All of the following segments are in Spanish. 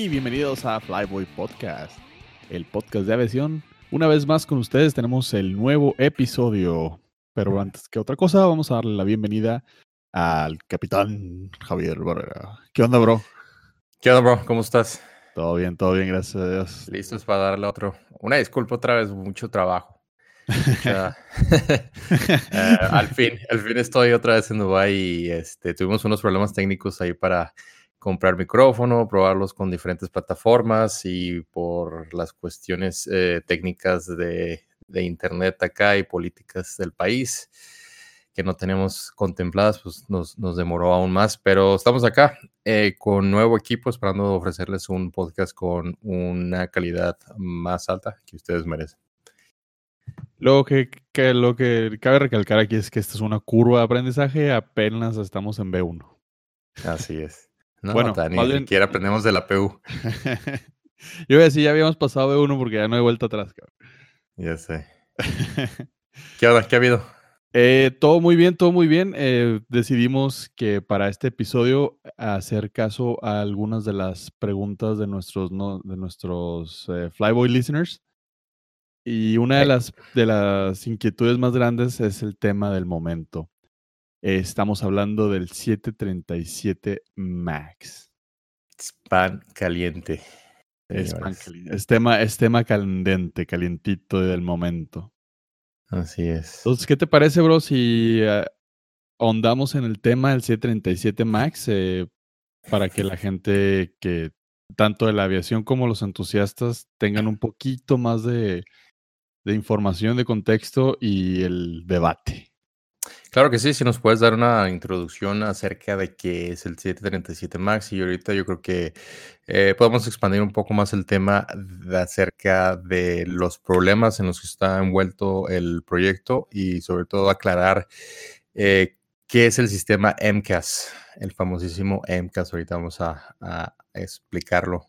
y bienvenidos a Flyboy Podcast, el podcast de aviación. Una vez más con ustedes tenemos el nuevo episodio, pero antes que otra cosa vamos a darle la bienvenida al capitán Javier Barrera. ¿Qué onda, bro? ¿Qué onda, bro? ¿Cómo estás? Todo bien, todo bien, gracias a Dios. Listos para darle otro. Una disculpa otra vez, mucho trabajo. Uh, al fin, al fin estoy otra vez en Dubai y este, tuvimos unos problemas técnicos ahí para comprar micrófono, probarlos con diferentes plataformas y por las cuestiones eh, técnicas de, de, internet acá y políticas del país que no tenemos contempladas, pues nos, nos demoró aún más, pero estamos acá eh, con nuevo equipo esperando ofrecerles un podcast con una calidad más alta que ustedes merecen. Lo que, que, lo que cabe recalcar aquí es que esta es una curva de aprendizaje, apenas estamos en B1. Así es. No, bueno, ni siquiera aprendemos de la PU. Yo voy a decir, ya habíamos pasado B1 porque ya no hay vuelta atrás, cabrón. Ya sé. ¿Qué onda? ¿Qué ha habido? Eh, todo muy bien, todo muy bien. Eh, decidimos que para este episodio hacer caso a algunas de las preguntas de nuestros, no, de nuestros eh, Flyboy listeners. Y una de las, de las inquietudes más grandes es el tema del momento. Estamos hablando del 737 Max. Span caliente. Es, caliente. es, tema, es tema candente, calientito del momento. Así es. Entonces, ¿qué te parece, bro, si uh, ahondamos en el tema del 737 Max eh, para que la gente que tanto de la aviación como los entusiastas tengan un poquito más de, de información, de contexto y el debate. Claro que sí, si nos puedes dar una introducción acerca de qué es el 737 Max y ahorita yo creo que eh, podemos expandir un poco más el tema de acerca de los problemas en los que está envuelto el proyecto y sobre todo aclarar eh, qué es el sistema MCAS, el famosísimo MCAS. Ahorita vamos a, a explicarlo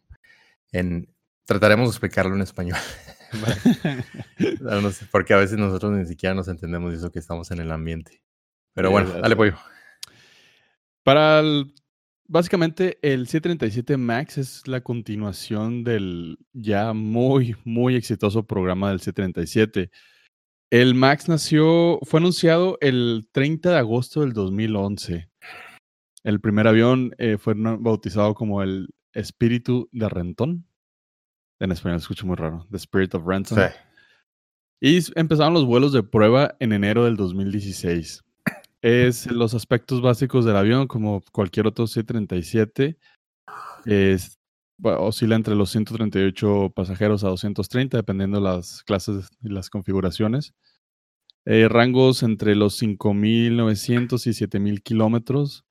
en, trataremos de explicarlo en español. porque a veces nosotros ni siquiera nos entendemos eso que estamos en el ambiente. Pero bueno, dale pollo. Para básicamente el 737 Max es la continuación del ya muy, muy exitoso programa del 737. El Max nació, fue anunciado el 30 de agosto del 2011. El primer avión eh, fue bautizado como el Espíritu de Rentón. En español escucho muy raro. The Spirit of Renton. Y empezaron los vuelos de prueba en enero del 2016. Es los aspectos básicos del avión, como cualquier otro C-37. Es, oscila entre los 138 pasajeros a 230, dependiendo las clases y las configuraciones. Eh, rangos entre los 5.900 y 7.000 kilómetros.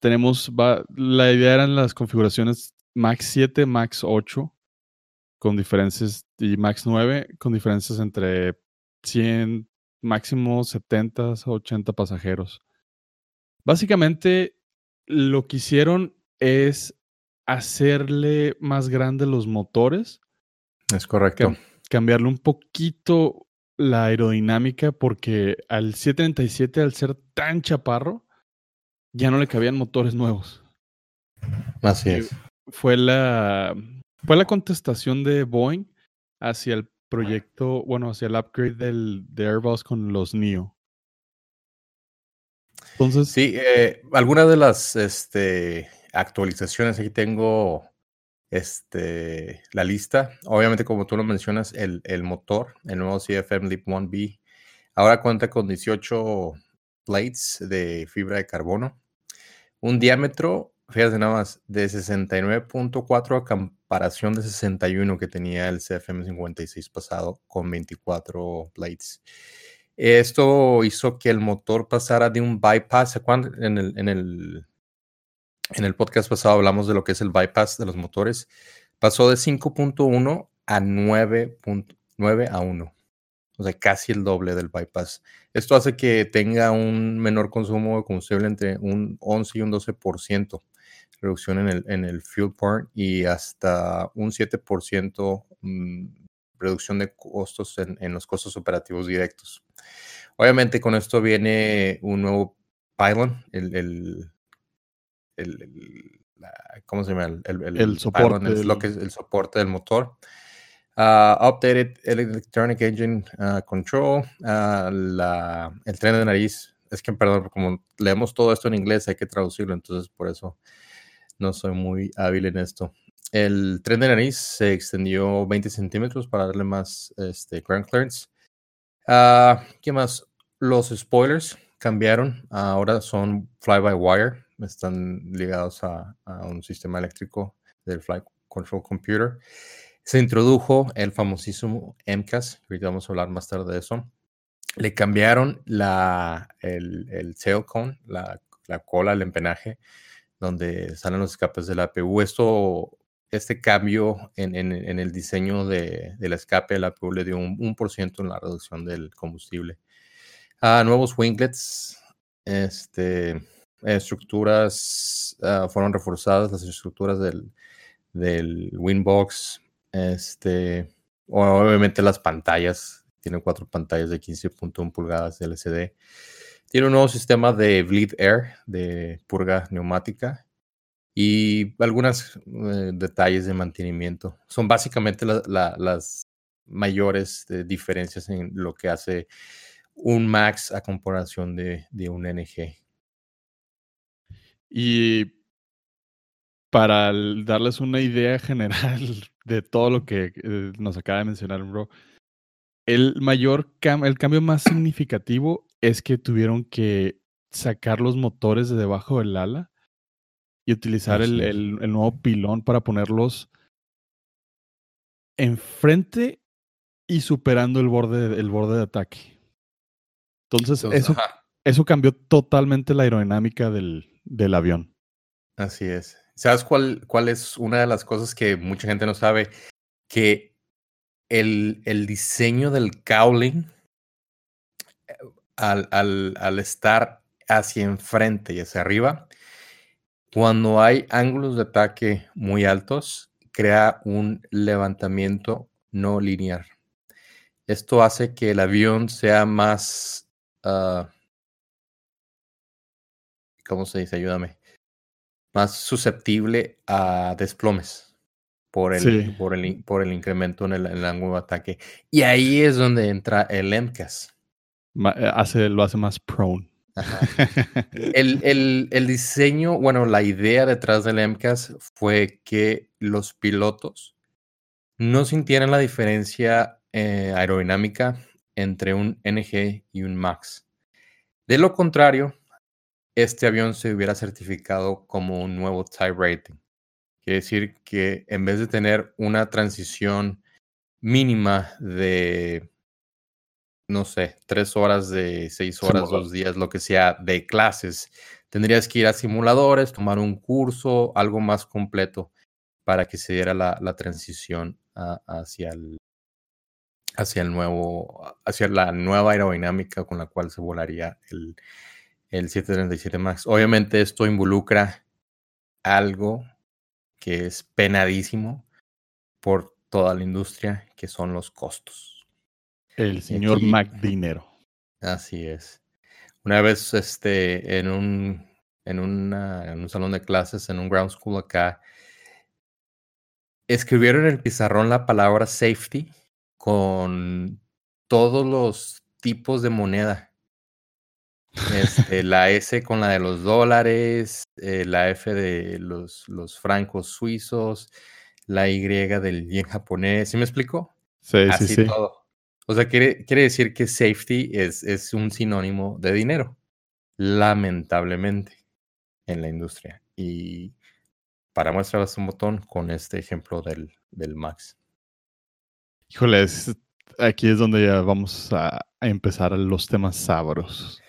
Tenemos, la idea eran las configuraciones Max 7, Max 8 con diferencias, y Max 9 con diferencias entre 100, máximo 70, 80 pasajeros. Básicamente, lo que hicieron es hacerle más grandes los motores. Es correcto. cambiarle un poquito la aerodinámica porque al 737, al ser tan chaparro, ya no le cabían motores nuevos. Así es. Fue la, fue la contestación de Boeing hacia el proyecto, bueno, hacia el upgrade del, de Airbus con los NEO. Entonces. Sí, eh, algunas de las este, actualizaciones, aquí tengo este, la lista. Obviamente, como tú lo mencionas, el, el motor, el nuevo CFM LEAP 1B, ahora cuenta con 18 plates de fibra de carbono, un diámetro fíjate nada más, de 69.4 a comparación de 61 que tenía el CFM56 pasado con 24 blades. Esto hizo que el motor pasara de un bypass. En el, en, el, en el podcast pasado hablamos de lo que es el bypass de los motores. Pasó de 5.1 a 9.9 a 1. O sea, casi el doble del bypass. Esto hace que tenga un menor consumo de combustible entre un 11 y un 12% reducción en el, en el fuel part y hasta un 7% mm, reducción de costos en, los costos operativos directos. Obviamente con esto viene un nuevo pylon, el, el, ¿cómo se llama? El, el, soporte. Es lo que es el soporte del motor. Uh, updated Electronic Engine uh, Control, uh, la, el tren de nariz. Es que, perdón, como leemos todo esto en inglés, hay que traducirlo, entonces por eso no soy muy hábil en esto. El tren de nariz se extendió 20 centímetros para darle más este, ground clearance. ¿Qué más? Los spoilers cambiaron, ahora son fly-by-wire, están ligados a, un sistema eléctrico del Flight Control Computer. Se introdujo el famosísimo MCAS, ahorita vamos a hablar más tarde de eso. Le cambiaron la, el, el tail cone, la, cola, el empenaje, donde salen los escapes de la APU. Esto, este cambio en, en, el diseño de, del escape de la APU le dio un, un por ciento en la reducción del combustible. Nuevos winglets, este, estructuras uh, fueron reforzadas, las estructuras del, del Windbox este, obviamente las pantallas, tiene cuatro pantallas de 15.1 pulgadas de LCD. Tiene un nuevo sistema de bleed air, de purga neumática, y algunos eh, detalles de mantenimiento. Son básicamente las mayores eh, diferencias en lo que hace un Max a comparación de, un NG. Y para darles una idea general de todo lo que eh, nos acaba de mencionar, bro, el mayor el cambio más significativo es que tuvieron que sacar los motores de debajo del ala y utilizar el, el, nuevo pilón para ponerlos enfrente y superando el borde, el borde de ataque. Entonces, eso, eso cambió totalmente la aerodinámica del, del avión. Así es. ¿Sabes cuál, cuál es una de las cosas que mucha gente no sabe? Que el, el diseño del cowling, al, al, al estar hacia enfrente y hacia arriba, cuando hay ángulos de ataque muy altos, crea un levantamiento no lineal. Esto hace que el avión sea más, uh, ¿cómo se dice? Ayúdame más susceptible a desplomes por el, por el, por el incremento en el, ángulo de ataque. Y ahí es donde entra el MCAS. Eh, hace, lo hace más prone. El, el, el, diseño, bueno, la idea detrás del MCAS fue que los pilotos no sintieran la diferencia eh, aerodinámica entre un NG y un MAX. De lo contrario, este avión se hubiera certificado como un nuevo type rating. Quiere decir que en vez de tener una transición mínima de, no sé, tres horas de seis horas, dos días, lo que sea, de clases, tendrías que ir a simuladores, tomar un curso, algo más completo para que se diera la, la transición hacia el hacia el nuevo, hacia la nueva aerodinámica con la cual se volaría el, el 737 Max. Obviamente esto involucra algo que es penadísimo por toda la industria, que son los costos. El señor Mac dinero. Así es. Una vez este, en, un, en, una, en un salón de clases, en un ground school acá, escribieron en el pizarrón la palabra safety con todos los tipos de moneda este, la S con la de los dólares, eh, la F de los, los francos suizos, la Y del yen japonés. ¿Sí me explico? Sí, Así sí, sí. Todo. O sea, quiere, quiere decir que safety es, es un sinónimo de dinero, lamentablemente, en la industria. Y para muestras un botón con este ejemplo del, del Max. Híjole, aquí es donde ya vamos a, a empezar los temas sabrosos.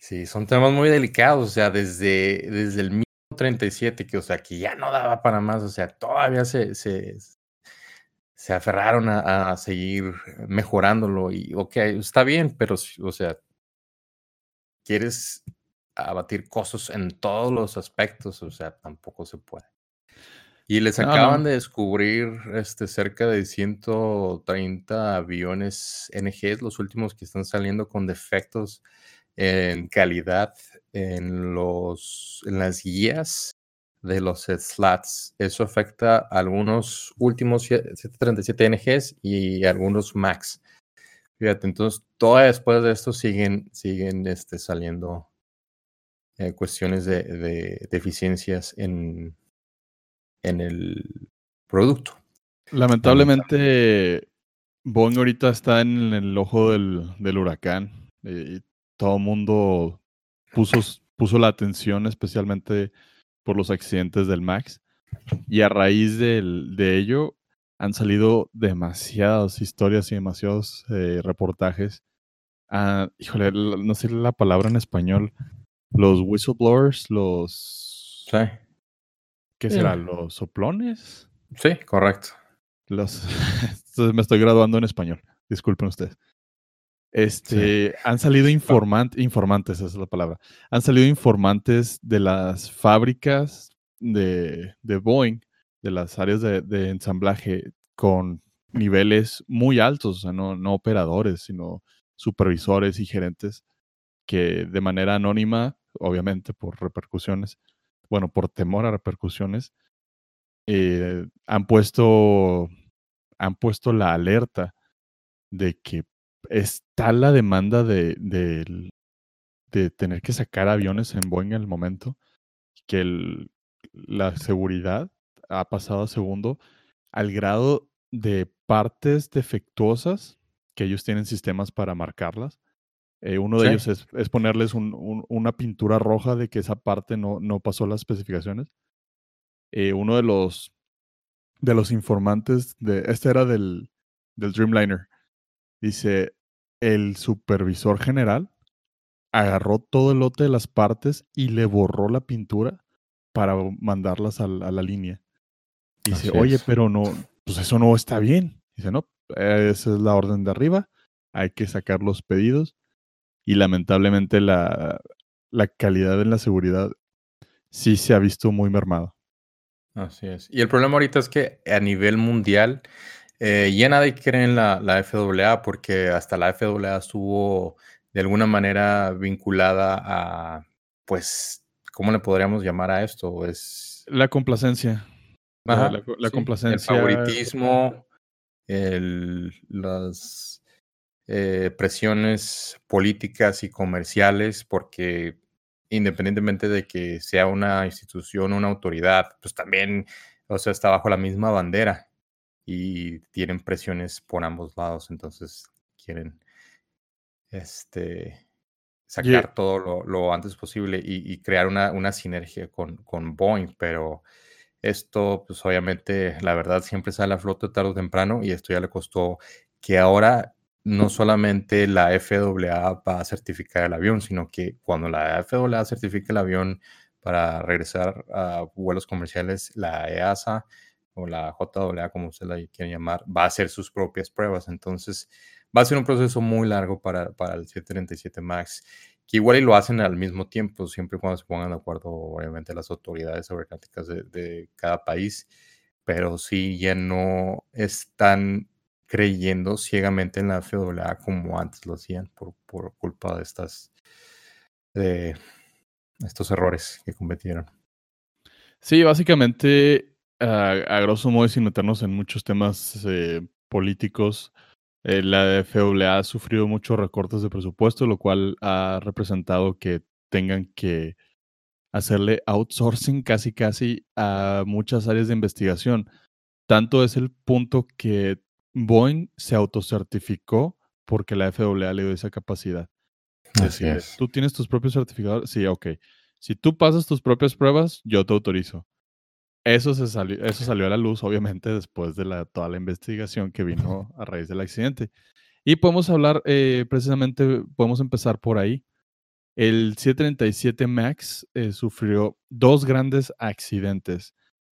Sí, son temas muy delicados, o sea, desde, desde el mismo 37, que, o sea, que ya no daba para más, o sea, todavía se, se, se aferraron a, a seguir mejorándolo y, ok, está bien, pero, o sea, quieres abatir costos en todos los aspectos, o sea, tampoco se puede. Y les acaban de descubrir este, cerca de 130 aviones NGs, los últimos que están saliendo con defectos en calidad en, los, en las guías de los slats. Eso afecta a algunos últimos 737 NGs y algunos Max. Fíjate, entonces, todavía después de esto siguen, siguen este, saliendo eh, cuestiones de, deficiencias en, en el producto. Lamentablemente, Boeing ahorita está en el ojo del, del huracán y todo el mundo puso, puso la atención especialmente por los accidentes del Max. Y a raíz del, de ello han salido demasiadas historias y demasiados eh, reportajes. Ah, híjole, no sé la palabra en español. Los whistleblowers, los... Sí. ¿Qué será? ¿Los soplones? Sí, correcto. Los... me estoy graduando en español. Disculpen ustedes. Este, han salido informantes, esa es la palabra. Han salido informantes de las fábricas de, de Boeing, de las áreas de, ensamblaje, con niveles muy altos, o sea, no, no operadores, sino supervisores y gerentes que de manera anónima, obviamente por repercusiones, bueno, por temor a repercusiones, eh, han puesto han puesto la alerta de que está la demanda de, de, tener que sacar aviones en Boeing en el momento, que la seguridad ha pasado a segundo al grado de partes defectuosas que ellos tienen sistemas para marcarlas. Eh, uno de ellos es, ponerles una pintura roja de que esa parte no, no pasó las especificaciones. Eh, uno de los, de los informantes, de, este era del, del Dreamliner, Dice, el supervisor general agarró todo el lote de las partes y le borró la pintura para mandarlas a, la línea. Dice, oye, pero no, pues eso no está bien. Dice, no, esa es la orden de arriba, hay que sacar los pedidos y lamentablemente la, la calidad en la seguridad sí se ha visto muy mermada. Así es. Y el problema ahorita es que a nivel mundial eh, ya nadie cree en la, la, FAA porque hasta la FAA estuvo de alguna manera vinculada a, pues, ¿cómo le podríamos llamar a esto? Es... La complacencia. la, complacencia. El favoritismo, las eh, presiones políticas y comerciales, porque independientemente de que sea una institución, una autoridad, pues también, o sea, está bajo la misma bandera y tienen presiones por ambos lados, entonces quieren este, sacar todo lo, antes posible y, crear una, una sinergia con, con, Boeing, pero esto, pues obviamente, la verdad siempre sale a flote tarde o temprano y esto ya le costó que ahora no solamente la FAA va a certificar el avión, sino que cuando la FAA certifique el avión para regresar a vuelos comerciales, la EASA o la JAA, como usted la quiere llamar, va a hacer sus propias pruebas. Entonces, va a ser un proceso muy largo para, para el 737 MAX, que igual y lo hacen al mismo tiempo, siempre y cuando se pongan de acuerdo, obviamente, las autoridades aeronáuticas de, de cada país, pero sí ya no están creyendo ciegamente en la FAA como antes lo hacían por, por culpa de estas de estos errores que cometieron. Sí, básicamente a, grosso modo, sin meternos en muchos temas eh, políticos, eh, la FAA ha sufrido muchos recortes de presupuesto, lo cual ha representado que tengan que hacerle outsourcing casi casi a muchas áreas de investigación. Tanto es el punto que Boeing se autocertificó porque la FAA le dio esa capacidad. Así es. Tú tienes tus propios certificados. Sí, ok. Si tú pasas tus propias pruebas, yo te autorizo. Eso, se salió, eso salió a la luz, obviamente, después de la, toda la investigación que vino a raíz del accidente. Y podemos hablar, eh, precisamente, podemos empezar por ahí. El 737 MAX eh, sufrió dos grandes accidentes.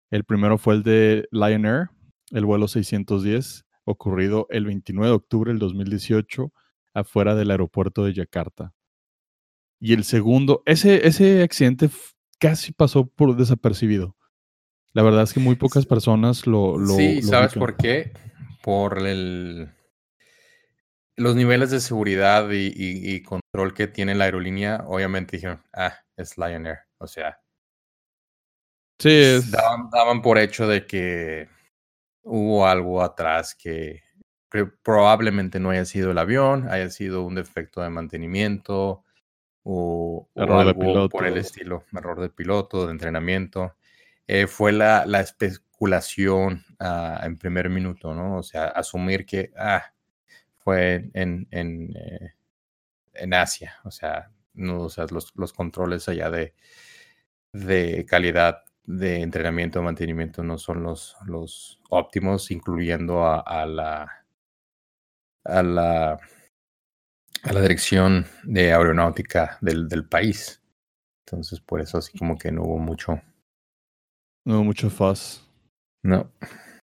El primero fue el de Lion Air, el vuelo 610, ocurrido el 29 de octubre del 2018 afuera del aeropuerto de Yakarta. Y el segundo, ese, ese accidente casi pasó por desapercibido. La verdad es que muy pocas personas lo... lo sí, ¿sabes por qué? Por el, los niveles de seguridad y, control que tiene la aerolínea. Obviamente dijeron, ah, es Lion Air. O sea, Sí, es... daban, daban por hecho de que hubo algo atrás que probablemente no haya sido el avión, haya sido un defecto de mantenimiento o, algo por el estilo, error de piloto, de entrenamiento. Eh, fue la, la especulación ah, en primer minuto, ¿no? O sea, asumir que ah, fue en, en, eh, en Asia, o sea, no, o sea los, los controles allá de, de calidad de entrenamiento, mantenimiento no son los, los óptimos, incluyendo a, la a la a la dirección de aeronáutica del, del país. Entonces, por eso así como que no hubo mucho. No hubo mucho fuzz. No.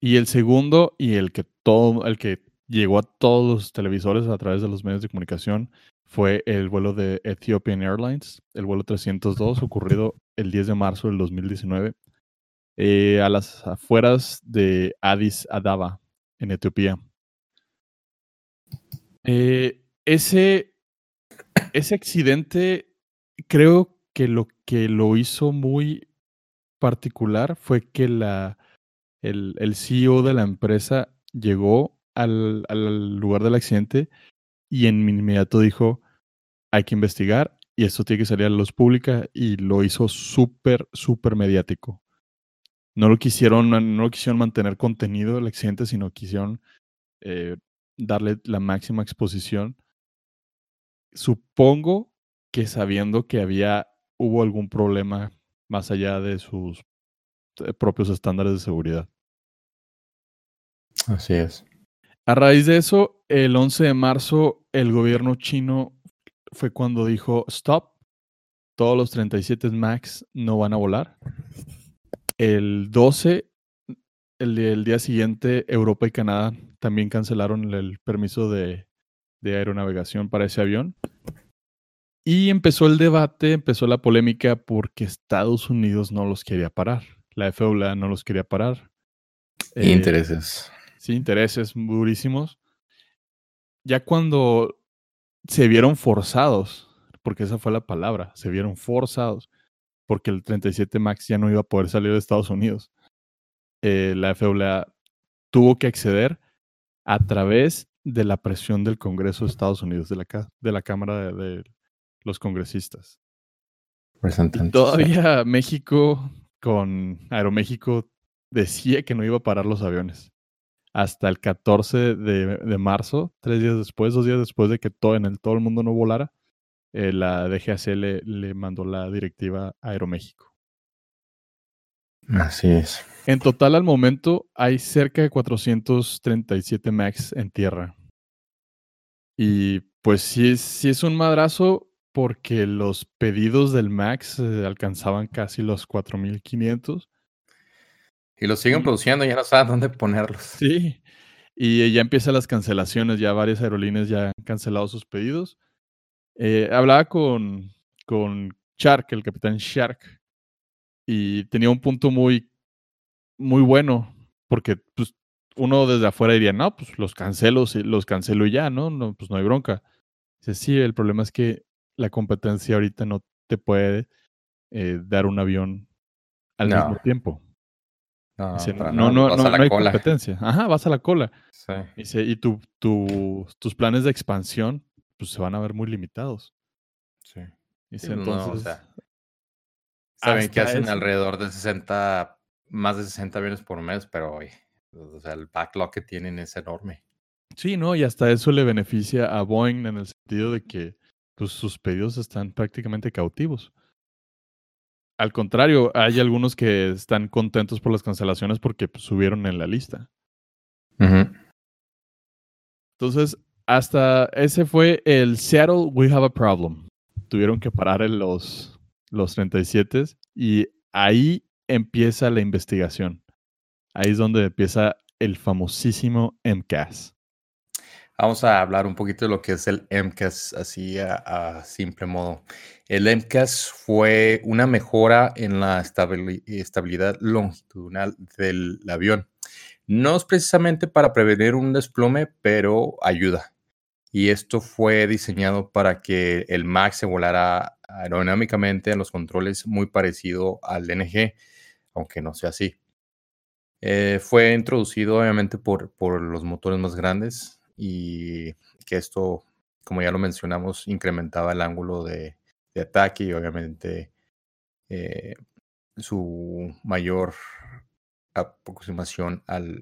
Y el segundo, y el que todo, el que llegó a todos los televisores a través de los medios de comunicación, fue el vuelo de Ethiopian Airlines, el vuelo 302, ocurrido el 10 de marzo del 2019, eh, a las afueras de Addis Ababa, en Etiopía. Eh, ese, ese accidente creo que lo que lo hizo muy particular fue que la, el, el CEO de la empresa llegó al, al lugar del accidente y en inmediato dijo, hay que investigar y esto tiene que salir a la luz pública y lo hizo súper, súper mediático. No lo quisieron, no quisieron mantener contenido el accidente, sino quisieron eh, darle la máxima exposición. Supongo que sabiendo que había, hubo algún problema más allá de sus eh, propios estándares de seguridad. Así es. A raíz de eso, el 11 de marzo, el gobierno chino fue cuando dijo, stop, todos los 37 MAX no van a volar. El 12, el, día siguiente, Europa y Canadá también cancelaron el permiso de, de aeronavegación para ese avión. Y empezó el debate, empezó la polémica porque Estados Unidos no los quería parar. La FAA no los quería parar. Eh, intereses. Sí, intereses durísimos. Ya cuando se vieron forzados, porque esa fue la palabra, se vieron forzados, porque el 37 MAX ya no iba a poder salir de Estados Unidos. Eh, la FAA tuvo que acceder a través de la presión del Congreso de Estados Unidos, de la, de la Cámara de, los Congresistas. Y todavía México, con Aeroméxico, decía que no iba a parar los aviones. Hasta el 14 de, de marzo, tres días después, dos días después de que todo, en el, todo el mundo no volara, eh, la DGAC le, le mandó la directiva a Aeroméxico. Así es. En total, al momento, hay cerca de 437 MAX en tierra. Y pues sí, es un madrazo porque los pedidos del MAX eh, alcanzaban casi los 4500. Y los siguen produciendo, ya no saben dónde ponerlos. Sí, y ya empiezan las cancelaciones, ya varias aerolíneas ya han cancelado sus pedidos. Eh, hablaba con, con Shark, el capitán Shark, y tenía un punto muy, muy bueno, porque pues, uno desde afuera diría, no, pues los cancelo, los cancelo ya, ¿no? no pues no hay bronca. Dice, sí, el problema es que la competencia ahorita no te puede eh, dar un avión al mismo tiempo. No, no, no, no, hay competencia. Ajá, vas a la cola. Sí. Dice, y tu, tu, tus planes de expansión pues se van a ver muy limitados. Sí. Dice, entonces, saben que hacen alrededor de 60, más de 60 aviones por mes, pero o sea, el backlog que tienen es enorme. Sí, ¿no? Y hasta eso le beneficia a Boeing en el sentido de que pues, sus pedidos están prácticamente cautivos. Al contrario, hay algunos que están contentos por las cancelaciones porque pues, subieron en la lista. Entonces, hasta ese fue el Seattle We Have a Problem. Tuvieron que parar en los, los 37 y ahí empieza la investigación. Ahí es donde empieza el famosísimo MCAS. Vamos a hablar un poquito de lo que es el MCAS, así a, simple modo. El MCAS fue una mejora en la estabilidad longitudinal del avión. No es precisamente para prevenir un desplome, pero ayuda. Y esto fue diseñado para que el MAX se volara aerodinámicamente en los controles muy parecido al NG, aunque no sea así. Eh, fue introducido obviamente por, por los motores más grandes y que esto, como ya lo mencionamos, incrementaba el ángulo de, ataque y obviamente eh, su mayor aproximación al,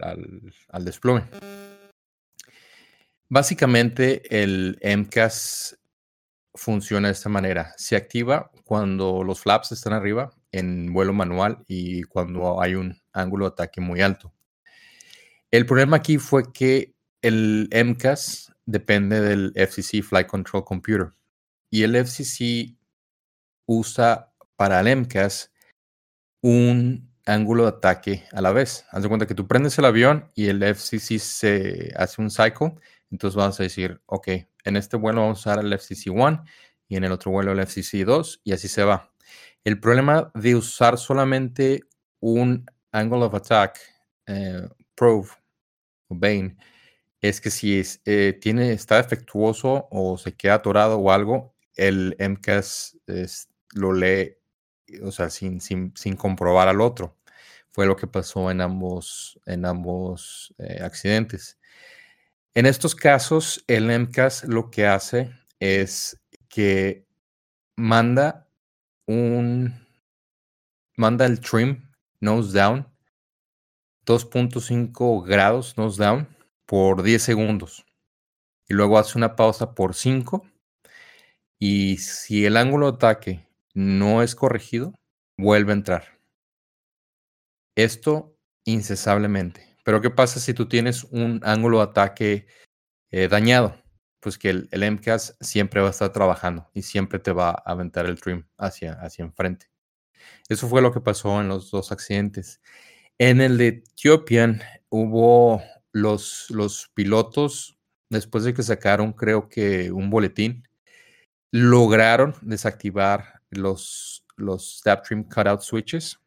al, desplome. Básicamente el MCAS funciona de esta manera. Se activa cuando los flaps están arriba en vuelo manual y cuando hay un ángulo de ataque muy alto. El problema aquí fue que el MCAS depende del FCC Flight Control Computer y el FCC usa para el MCAS un ángulo de ataque a la vez. Haz de cuenta que tú prendes el avión y el FCC se hace un cycle, entonces vas a decir, ok, en este vuelo vamos a usar el FCC 1 y en el otro vuelo el FCC 2 y así se va. El problema de usar solamente un angle of attack eh, probe o Bane es que si eh, tiene, está defectuoso o se queda atorado o algo, el MCAS lo lee, o sea, sin, sin, sin, comprobar al otro. Fue lo que pasó en ambos, en ambos eh, accidentes. En estos casos, el MCAS lo que hace es que manda un manda el trim nose down 2.5 grados nose down por 10 segundos y luego hace una pausa por 5 y si el ángulo de ataque no es corregido vuelve a entrar esto incesablemente pero qué pasa si tú tienes un ángulo de ataque eh, dañado pues que el, el, MCAS siempre va a estar trabajando y siempre te va a aventar el trim hacia, hacia enfrente. Eso fue lo que pasó en los dos accidentes. En el de Ethiopian hubo los, los pilotos, después de que sacaron creo que un boletín, lograron desactivar los, los Trim Cutout Switches,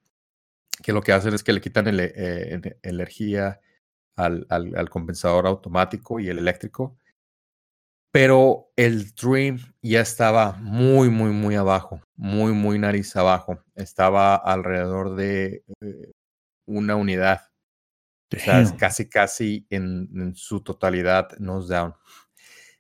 que lo que hacen es que le quitan eh, energía al, al, al compensador automático y el eléctrico pero el Dream ya estaba muy, muy, muy abajo, muy, muy nariz abajo. Estaba alrededor de eh, una unidad. O sea, casi, casi en, su totalidad nose down.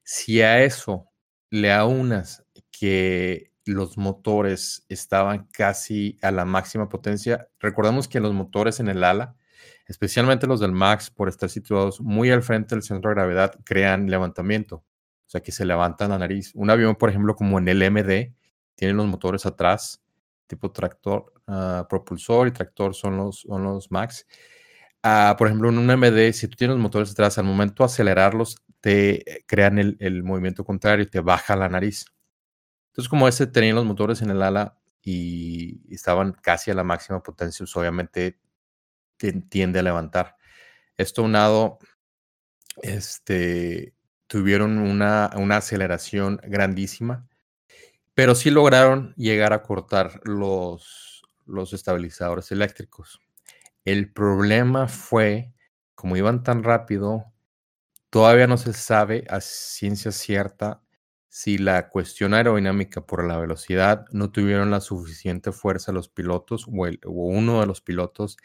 Si a eso le aunas que los motores estaban casi a la máxima potencia, recordemos que los motores en el ala, especialmente los del Max, por estar situados muy al frente del centro de gravedad, crean levantamiento o sea, que se levanta la nariz. Un avión, por ejemplo, como en el MD, tiene los motores atrás, tipo tractor, ah, propulsor y tractor son los, son los MAX. Ah, por ejemplo, en un MD, si tú tienes los motores atrás, al momento de acelerarlos, te crean el, el movimiento contrario y te baja la nariz. Entonces, como ese tenían los motores en el ala y estaban casi a la máxima potencia, pues obviamente tiende a levantar. Esto unado, este, tuvieron una, una aceleración grandísima, pero sí lograron llegar a cortar los, los estabilizadores eléctricos. El problema fue, como iban tan rápido, todavía no se sabe a ciencia cierta si la cuestión aerodinámica por la velocidad no tuvieron la suficiente fuerza los pilotos o, uno de los pilotos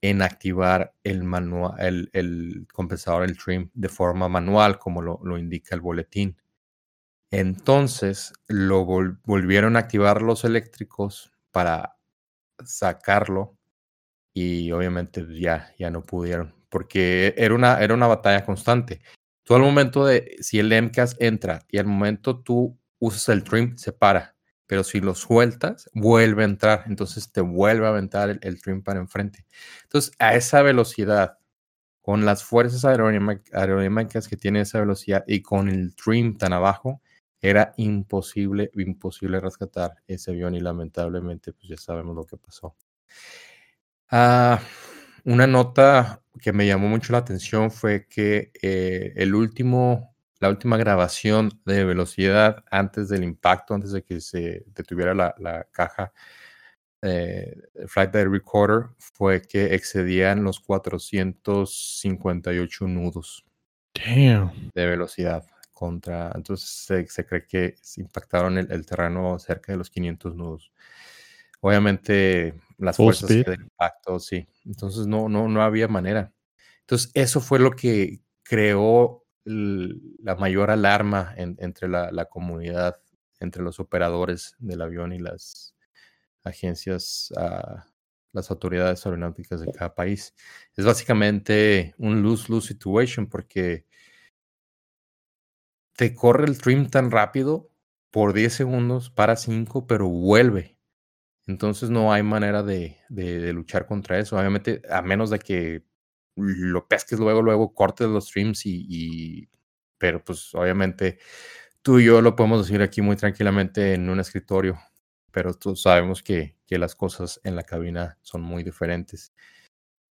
en activar el, el, compensador, el trim, de forma manual, como lo, indica el boletín. Entonces lo volvieron a activar los eléctricos para sacarlo y obviamente pues, ya, ya no pudieron porque era una, era una batalla constante. Tú al momento de, si el MCAS entra y al momento tú usas el trim, se para pero si lo sueltas, vuelve a entrar, entonces te vuelve a aventar el, trim para enfrente. Entonces, a esa velocidad, con las fuerzas aerodinámicas que tiene esa velocidad y con el trim tan abajo, era imposible, imposible rescatar ese avión y lamentablemente, pues ya sabemos lo que pasó. Ah, una nota que me llamó mucho la atención fue que eh, el último la última grabación de velocidad antes del impacto, antes de que se detuviera la, caja eh, Flight Data Recorder, fue que excedían los 458 nudos de velocidad contra. Entonces se, cree que impactaron el, terreno cerca de los 500 nudos. Obviamente las Full fuerzas speed. de impacto, sí. Entonces no, no, no había manera. Entonces eso fue lo que creó la mayor alarma en- entre la, la comunidad, entre los operadores del avión y las agencias, ah, las autoridades aeronáuticas de cada país. Es básicamente un lose-lose situation porque te corre el trim tan rápido por 10 segundos, para 5, pero vuelve. Entonces no hay manera de, de- de luchar contra eso. Obviamente, a menos de que lo pesques luego, luego cortes los streams y, y- pero pues obviamente tú y yo lo podemos decir aquí muy tranquilamente en un escritorio, pero tú sabemos que, que las cosas en la cabina son muy diferentes.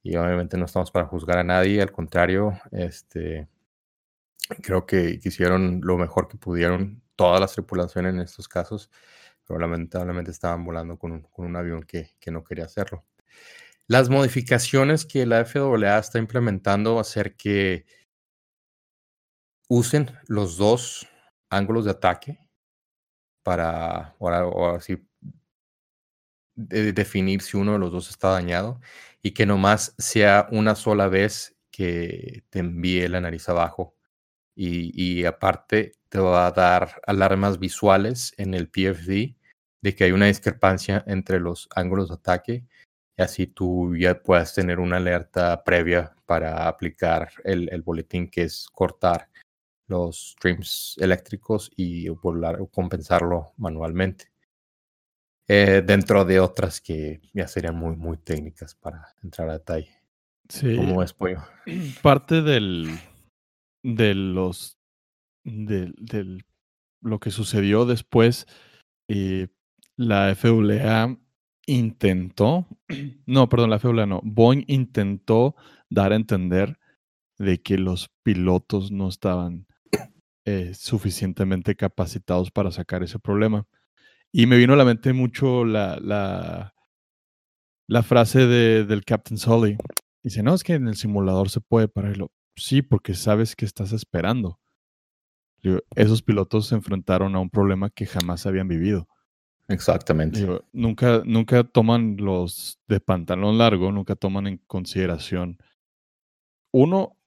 Y obviamente no estamos para juzgar a nadie, al contrario, este, creo que hicieron lo mejor que pudieron todas las tripulaciones en estos casos, pero lamentablemente estaban volando con un, avión que, no quería hacerlo. Las modificaciones que la FAA está implementando va a ser que usen los dos ángulos de ataque para definir si uno de los dos está dañado y que nomás sea una sola vez que te envíe la nariz abajo y, y aparte te va a dar alarmas visuales en el PFD de que hay una discrepancia entre los ángulos de ataque y así tú ya puedas tener una alerta previa para aplicar el, el boletín que es cortar los streams eléctricos y volar, compensarlo manualmente. Eh, dentro de otras que ya serían muy, muy técnicas para entrar a detalle. Sí. ¿Cómo es, Pollo? Parte del. de los. del. del- lo que sucedió después. eh, la FAA intentó. No, perdón, la FAA no. Boeing intentó dar a entender de que los pilotos no estaban eh, suficientemente capacitados para sacar ese problema. Y me vino a la mente mucho la, la, frase de, del Captain Sully. Dice, no, es que en el simulador se puede pararlo. Sí, porque sabes que estás esperando. Esos pilotos se enfrentaron a un problema que jamás habían vivido. Exactamente. Digo, nunca, nunca toman los de pantalón largo, nunca toman en consideración, uno,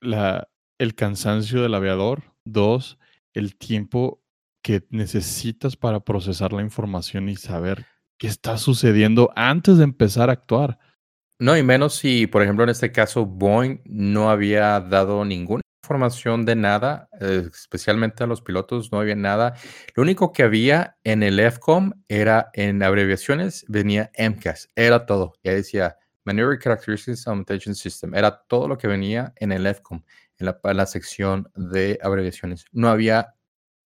la, el cansancio del aviador, dos, el tiempo que necesitas para procesar la información y saber qué está sucediendo antes de empezar a actuar. No, y menos si, por ejemplo, en este caso, Boeing no había dado ninguna información de nada, eh, especialmente a los pilotos, no había nada. Lo único que había en el FCOM era en abreviaciones, venía MCAS, era todo. Ya decía Maneuver Characteristics Augmentation System, era todo lo que venía en el FCOM, en la, en la sección de abreviaciones. No había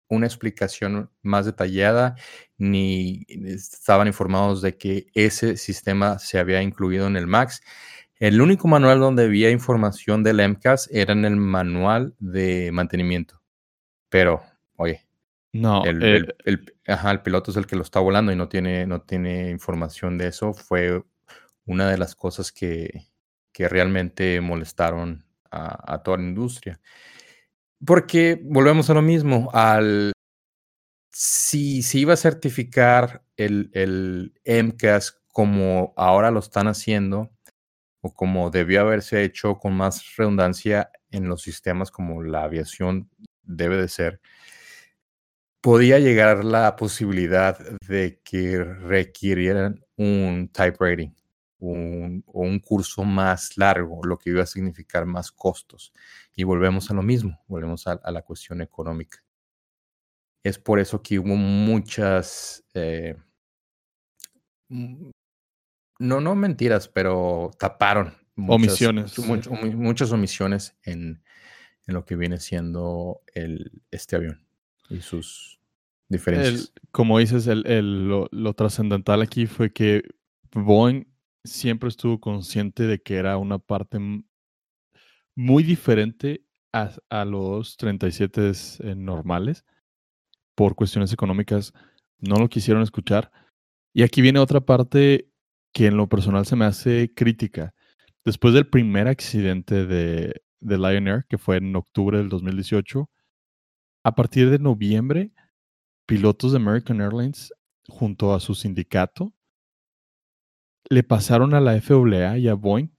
una explicación más detallada, ni estaban informados de que ese sistema se había incluido en el MAX. El único manual donde había información del MCAS era en el manual de mantenimiento. Pero, oye, No, el, eh, el- el- ajá, el piloto es el que lo está volando y no tiene, no tiene información de eso. Fue una de las cosas que, que realmente molestaron a, a toda la industria. Porque volvemos a lo mismo, al si se iba a certificar el, el MCAS como ahora lo están haciendo, o como debió haberse hecho con más redundancia en los sistemas como la aviación debe de ser, podía llegar la posibilidad de que requirieran un type rating un, o un curso más largo, lo que iba a significar más costos. Y volvemos a lo mismo, volvemos a, la cuestión económica. Es por eso que hubo muchas, eh, no, no mentiras, pero taparon muchas, Omisiones, muchas omisiones en, en lo que viene siendo el, este avión y sus el- diferencias. como dices, el, el- lo, lo trascendental aquí fue que Boeing siempre estuvo consciente de que era una parte muy diferente a, a los 37 eh, normales. Por cuestiones económicas no lo quisieron escuchar. Y aquí viene otra parte que en lo personal se me hace crítica. Después del primer accidente de, de Lion Air, que fue en octubre del 2018, a partir de noviembre, pilotos de American Airlines, junto a su sindicato, le pasaron a la FAA y a Boeing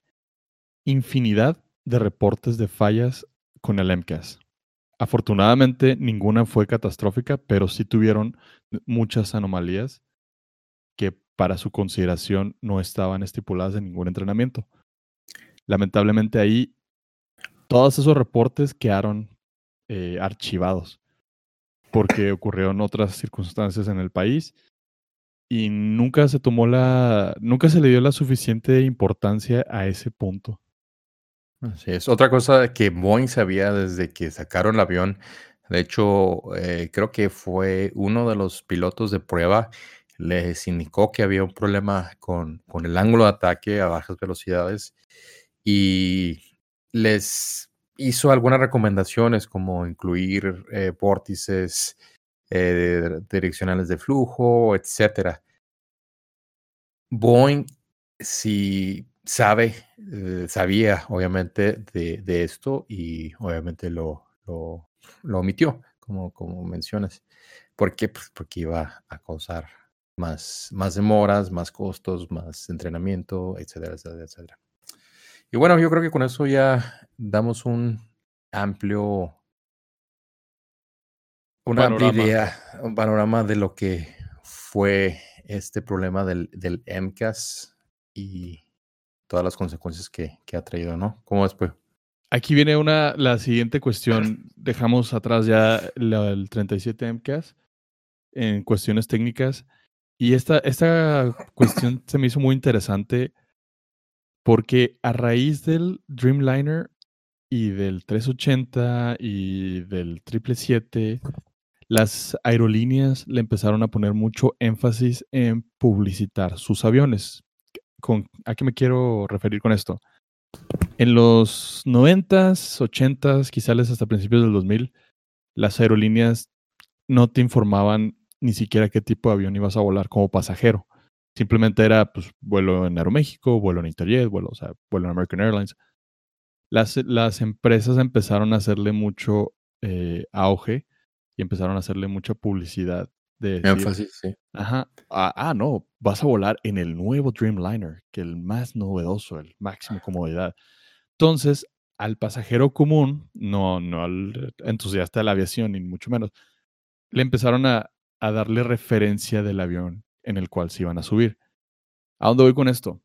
infinidad de reportes de fallas con el MCAS. Afortunadamente, ninguna fue catastrófica, pero sí tuvieron muchas anomalías para su consideración no estaban estipuladas en ningún entrenamiento. Lamentablemente ahí todos esos reportes quedaron eh, archivados porque ocurrieron otras circunstancias en el país y nunca se tomó la, nunca se le dio la suficiente importancia a ese punto. Así es. Otra cosa que Boeing sabía desde que sacaron el avión, de hecho, eh, creo que fue uno de los pilotos de prueba, les indicó que había un problema con, con el ángulo de ataque a bajas velocidades y les hizo algunas recomendaciones como incluir eh, vórtices eh, direccionales de flujo, etcétera. Boeing, si sabe, eh, sabía obviamente de, esto y obviamente lo, lo, omitió, como, como mencionas. ¿Por qué? Pues porque iba a causar más, más demoras, más costos, más entrenamiento, etcétera, etcétera, etcétera. Y bueno, yo creo que con eso ya damos un amplio, una amplia idea, un panorama de lo que fue este problema del, del MCAS y todas las consecuencias que, que ha traído, ¿no? ¿Cómo después? Aquí viene una, la siguiente cuestión. Dejamos atrás ya el 37 MCAS en cuestiones técnicas. Y esta, esta cuestión se me hizo muy interesante porque a raíz del Dreamliner y del 380 y del 777, las aerolíneas le empezaron a poner mucho énfasis en publicitar sus aviones. ¿A qué me quiero referir con esto? En los 90s, 80s, quizás hasta principios del 2000, las aerolíneas no te informaban ni siquiera qué tipo de avión ibas a volar como pasajero. Simplemente era pues, vuelo en Aeroméxico, vuelo en Interjet, vuelo, o sea, vuelo en American Airlines. Las, las empresas empezaron a hacerle mucho eh, auge y empezaron a hacerle mucha publicidad de énfasis, sí. Ajá. Ah, ah, no, vas a volar en el nuevo Dreamliner, que el más novedoso, el máximo comodidad. Entonces, al pasajero común, no, no al entusiasta de la aviación, ni mucho menos, le empezaron a, a darle referencia del avión en el cual se iban a subir. ¿A dónde voy con esto?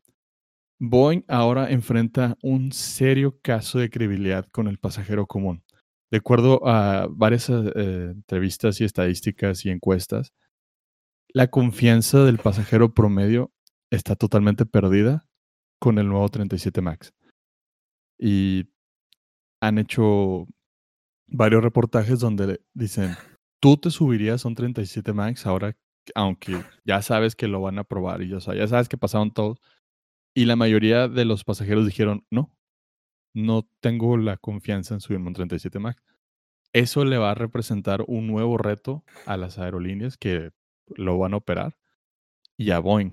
Boeing ahora enfrenta un serio caso de credibilidad con el pasajero común. De acuerdo a varias eh, entrevistas y estadísticas y encuestas, la confianza del pasajero promedio está totalmente perdida con el nuevo 37 MAX. Y han hecho varios reportajes donde dicen, tú te subirías a un 37 MAX ahora, aunque ya sabes que lo van a probar y ya, sabes que pasaron todos. Y la mayoría de los pasajeros dijeron, no, no tengo la confianza en subirme un 37 MAX. Eso le va a representar un nuevo reto a las aerolíneas que lo van a operar y a Boeing,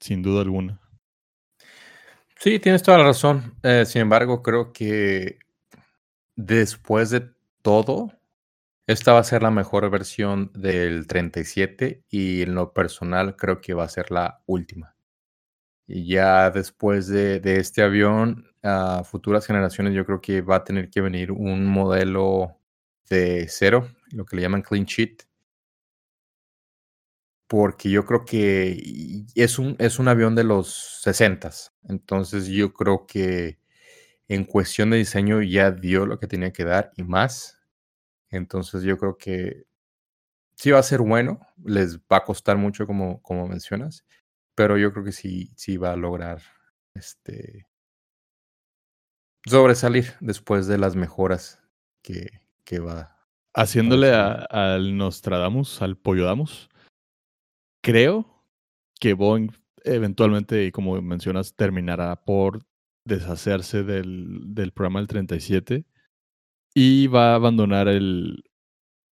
sin duda alguna. Sí, tienes toda la razón. Eh, sin embargo, creo que después de todo, esta va a ser la mejor versión del 37 y en lo personal creo que va a ser la última. Y ya después de, este avión, a futuras generaciones yo creo que va a tener que venir un modelo de cero, lo que le llaman clean sheet, porque yo creo que es un, es un avión de los 60. Entonces yo creo que en cuestión de diseño ya dio lo que tenía que dar y más. Entonces yo creo que sí va a ser bueno, les va a costar mucho como, como mencionas, pero yo creo que sí, sí va a lograr este sobresalir después de las mejoras que, que va. Haciéndole al Nostradamus, al Pollodamus, creo que Boeing eventualmente, y como mencionas, terminará por deshacerse del, del programa del 37 y va a abandonar el,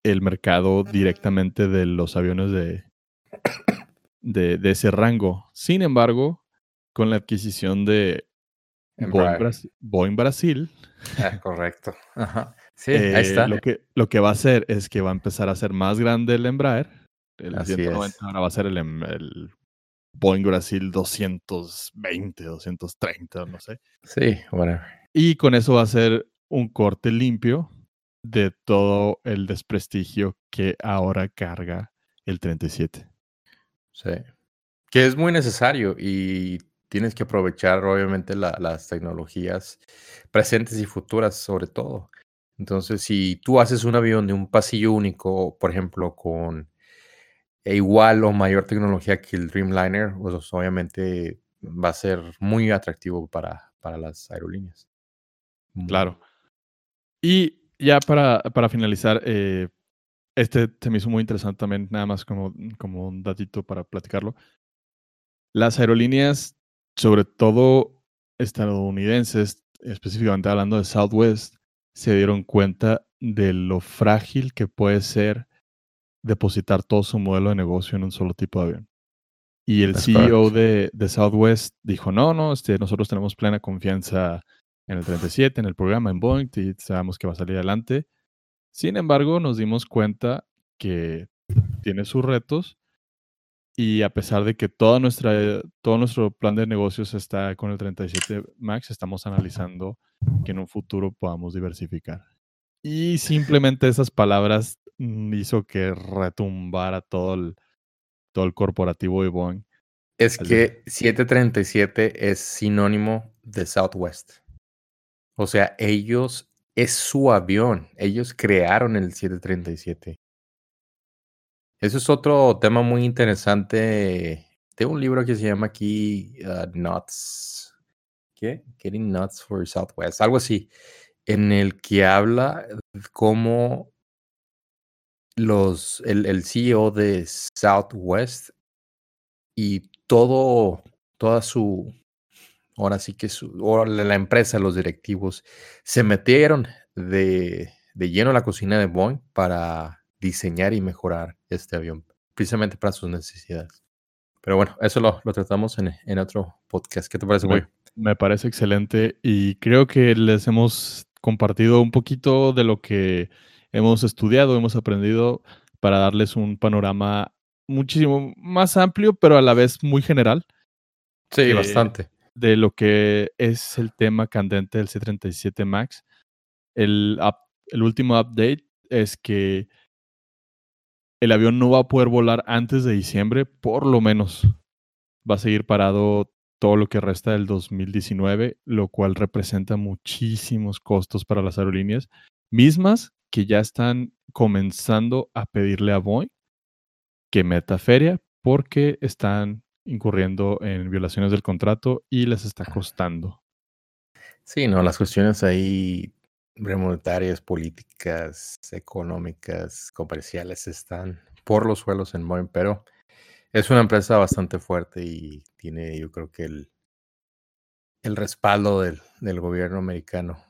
el mercado directamente de los aviones de, de, ese rango. Sin embargo, con la adquisición de Boeing, Brasil. Ah, correcto. Sí, ahí eh, está. Lo que, lo que va a hacer es que va a empezar a ser más grande el Embraer. El 190 ahora va a ser el, em, el Boeing Brasil 220, 230, no sé. Sí, bueno. Y con eso va a ser un corte limpio de todo el desprestigio que ahora carga el 37. Sí. Que es muy necesario y tienes que aprovechar obviamente las tecnologías presentes y futuras sobre todo. Entonces, si tú haces un avión de un pasillo único, por ejemplo, con igual o mayor tecnología que el Dreamliner, pues obviamente va a ser muy atractivo para, para las aerolíneas. Claro. Y ya para, para finalizar, eh, este se me hizo muy interesante también, nada más como, como un datito para platicarlo. Las aerolíneas, sobre todo estadounidenses, específicamente hablando de Southwest, se dieron cuenta de lo frágil que puede ser depositar todo su modelo de negocio en un solo tipo de avión. Y el CEO de, de, Southwest dijo, no, no, este, nosotros tenemos plena confianza en el 37, en el programa, en Boeing, y sabemos que va a salir adelante. Sin embargo, nos dimos cuenta que tiene sus retos y a pesar de que toda nuestra, todo nuestro plan de negocios está con el 37 MAX, estamos analizando que en un futuro podamos diversificar. Y simplemente esas palabras hizo que retumbara todo el, todo el corporativo de Boeing. Es que 737 es sinónimo de Southwest. O sea, ellos, es su avión. Ellos crearon el 737. Eso es otro tema muy interesante. Tengo un libro que se llama aquí uh, Nuts. ¿Qué? Getting Nuts for Southwest. Algo así. En el que habla cómo los, el, el CEO de Southwest y todo, toda su, ahora sí que su, la empresa, los directivos, se metieron de, de lleno a la cocina de Boeing para diseñar y mejorar este avión, precisamente para sus necesidades. Pero bueno, eso lo, lo tratamos en, en, otro podcast. ¿Qué te parece, güey? Me, parece excelente y creo que les hemos compartido un poquito de lo que hemos estudiado, hemos aprendido para darles un panorama muchísimo más amplio, pero a la vez muy general. Sí, bastante de lo que es el tema candente del C37 Max. El, último update es que el avión no va a poder volar antes de diciembre, por lo menos. Va a seguir parado todo lo que resta del 2019, lo cual representa muchísimos costos para las aerolíneas, mismas que ya están comenzando a pedirle a Boeing que meta feria porque están incurriendo en violaciones del contrato y les está costando. Sí, no, las cuestiones ahí monetarias, políticas, económicas, comerciales están por los suelos en Boeing, pero es una empresa bastante fuerte y tiene, yo creo que el, el respaldo del, del gobierno americano.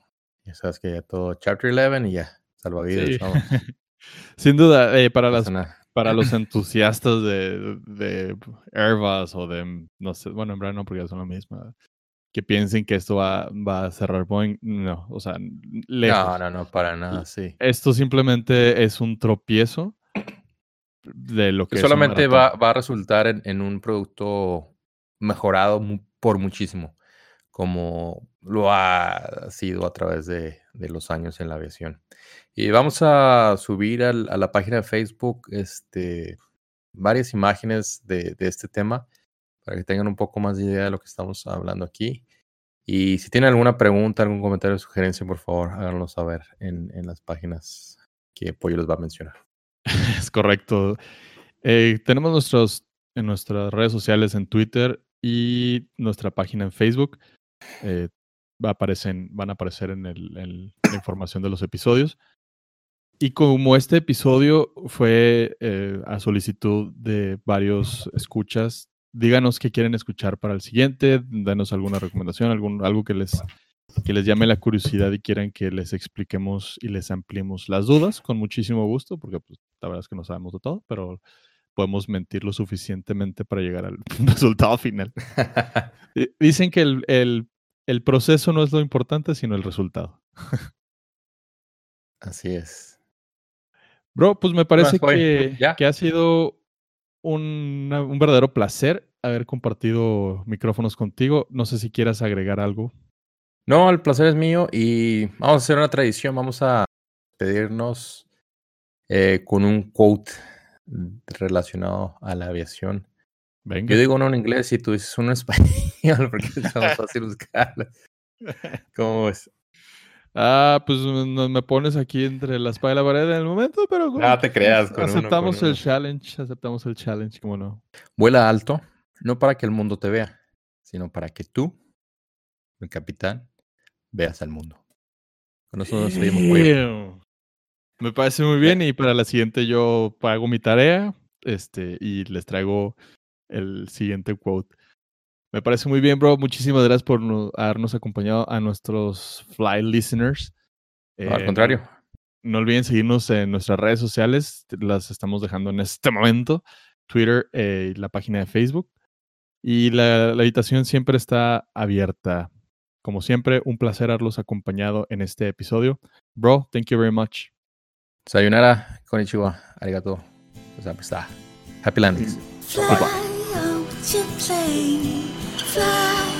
Ya sabes que ya todo Chapter 11 y ya, salvavidas. Sin duda, eh, para las para los entusiastas de, de, Airbus o de, no sé, bueno, en verdad no, porque son lo mismo, que piensen que esto va, va a cerrar Boeing, no, o sea, No, no, no, para nada, sí. Esto simplemente es un tropiezo de lo que... Solamente va, va, a resultar en, en, un producto mejorado por muchísimo, como lo ha sido a través de, los años en la aviación. Y vamos a subir a la página de Facebook este, varias imágenes de, este tema para que tengan un poco más de idea de lo que estamos hablando aquí. Y si tienen alguna pregunta, algún comentario o sugerencia, por favor, háganlo saber en, las páginas que Pollo les va a mencionar. Es correcto. Eh, tenemos nuestros, en nuestras redes sociales en Twitter y nuestra página en Facebook. Eh, aparecen, van a aparecer en, el, la información de los episodios. Y como este episodio fue eh, a solicitud de varios escuchas, díganos qué quieren escuchar para el siguiente, danos alguna recomendación, algún, algo que les, que les llame la curiosidad y quieran que les expliquemos y les ampliemos las dudas, con muchísimo gusto, porque pues, la verdad es que no sabemos de todo, pero podemos mentir lo suficientemente para llegar al resultado final. Dicen que el, el, el proceso no es lo importante, sino el resultado. Así es. Bro, pues me parece que, que, ha sido un, un verdadero placer haber compartido micrófonos contigo. No sé si quieras agregar algo. No, el placer es mío y vamos a hacer una tradición. Vamos a pedirnos eh, con un quote relacionado a la aviación. Venga. Yo digo uno en inglés y tú dices uno en español porque es más fácil buscarlo. ¿Cómo es? Ah, pues no- me pones aquí entre la espada y la pared en el momento, pero No te creas, con uno, aceptamos con el uno. challenge, aceptamos el challenge, como no. Vuela alto, no para que el mundo te vea, sino para que tú, el capitán, veas al mundo. Con eso nos despedimos, pollo. Damn. Me parece muy bien y para la siguiente yo pago mi tarea este, y les traigo el siguiente quote. Me parece muy bien, bro. Muchísimas gracias por no- habernos acompañado a nuestros fly listeners. Al Eh, contrario. No olviden seguirnos en nuestras redes sociales. Las estamos dejando en este momento. Twitter eh, y la página de Facebook. Y la, la habitación siempre está abierta. Como siempre, un placer haberlos acompañado en este episodio. Bro, thank you very much. Sayonara, konnichiwa, arigato. Gozabista. Happy landings. Fly out your plane, fly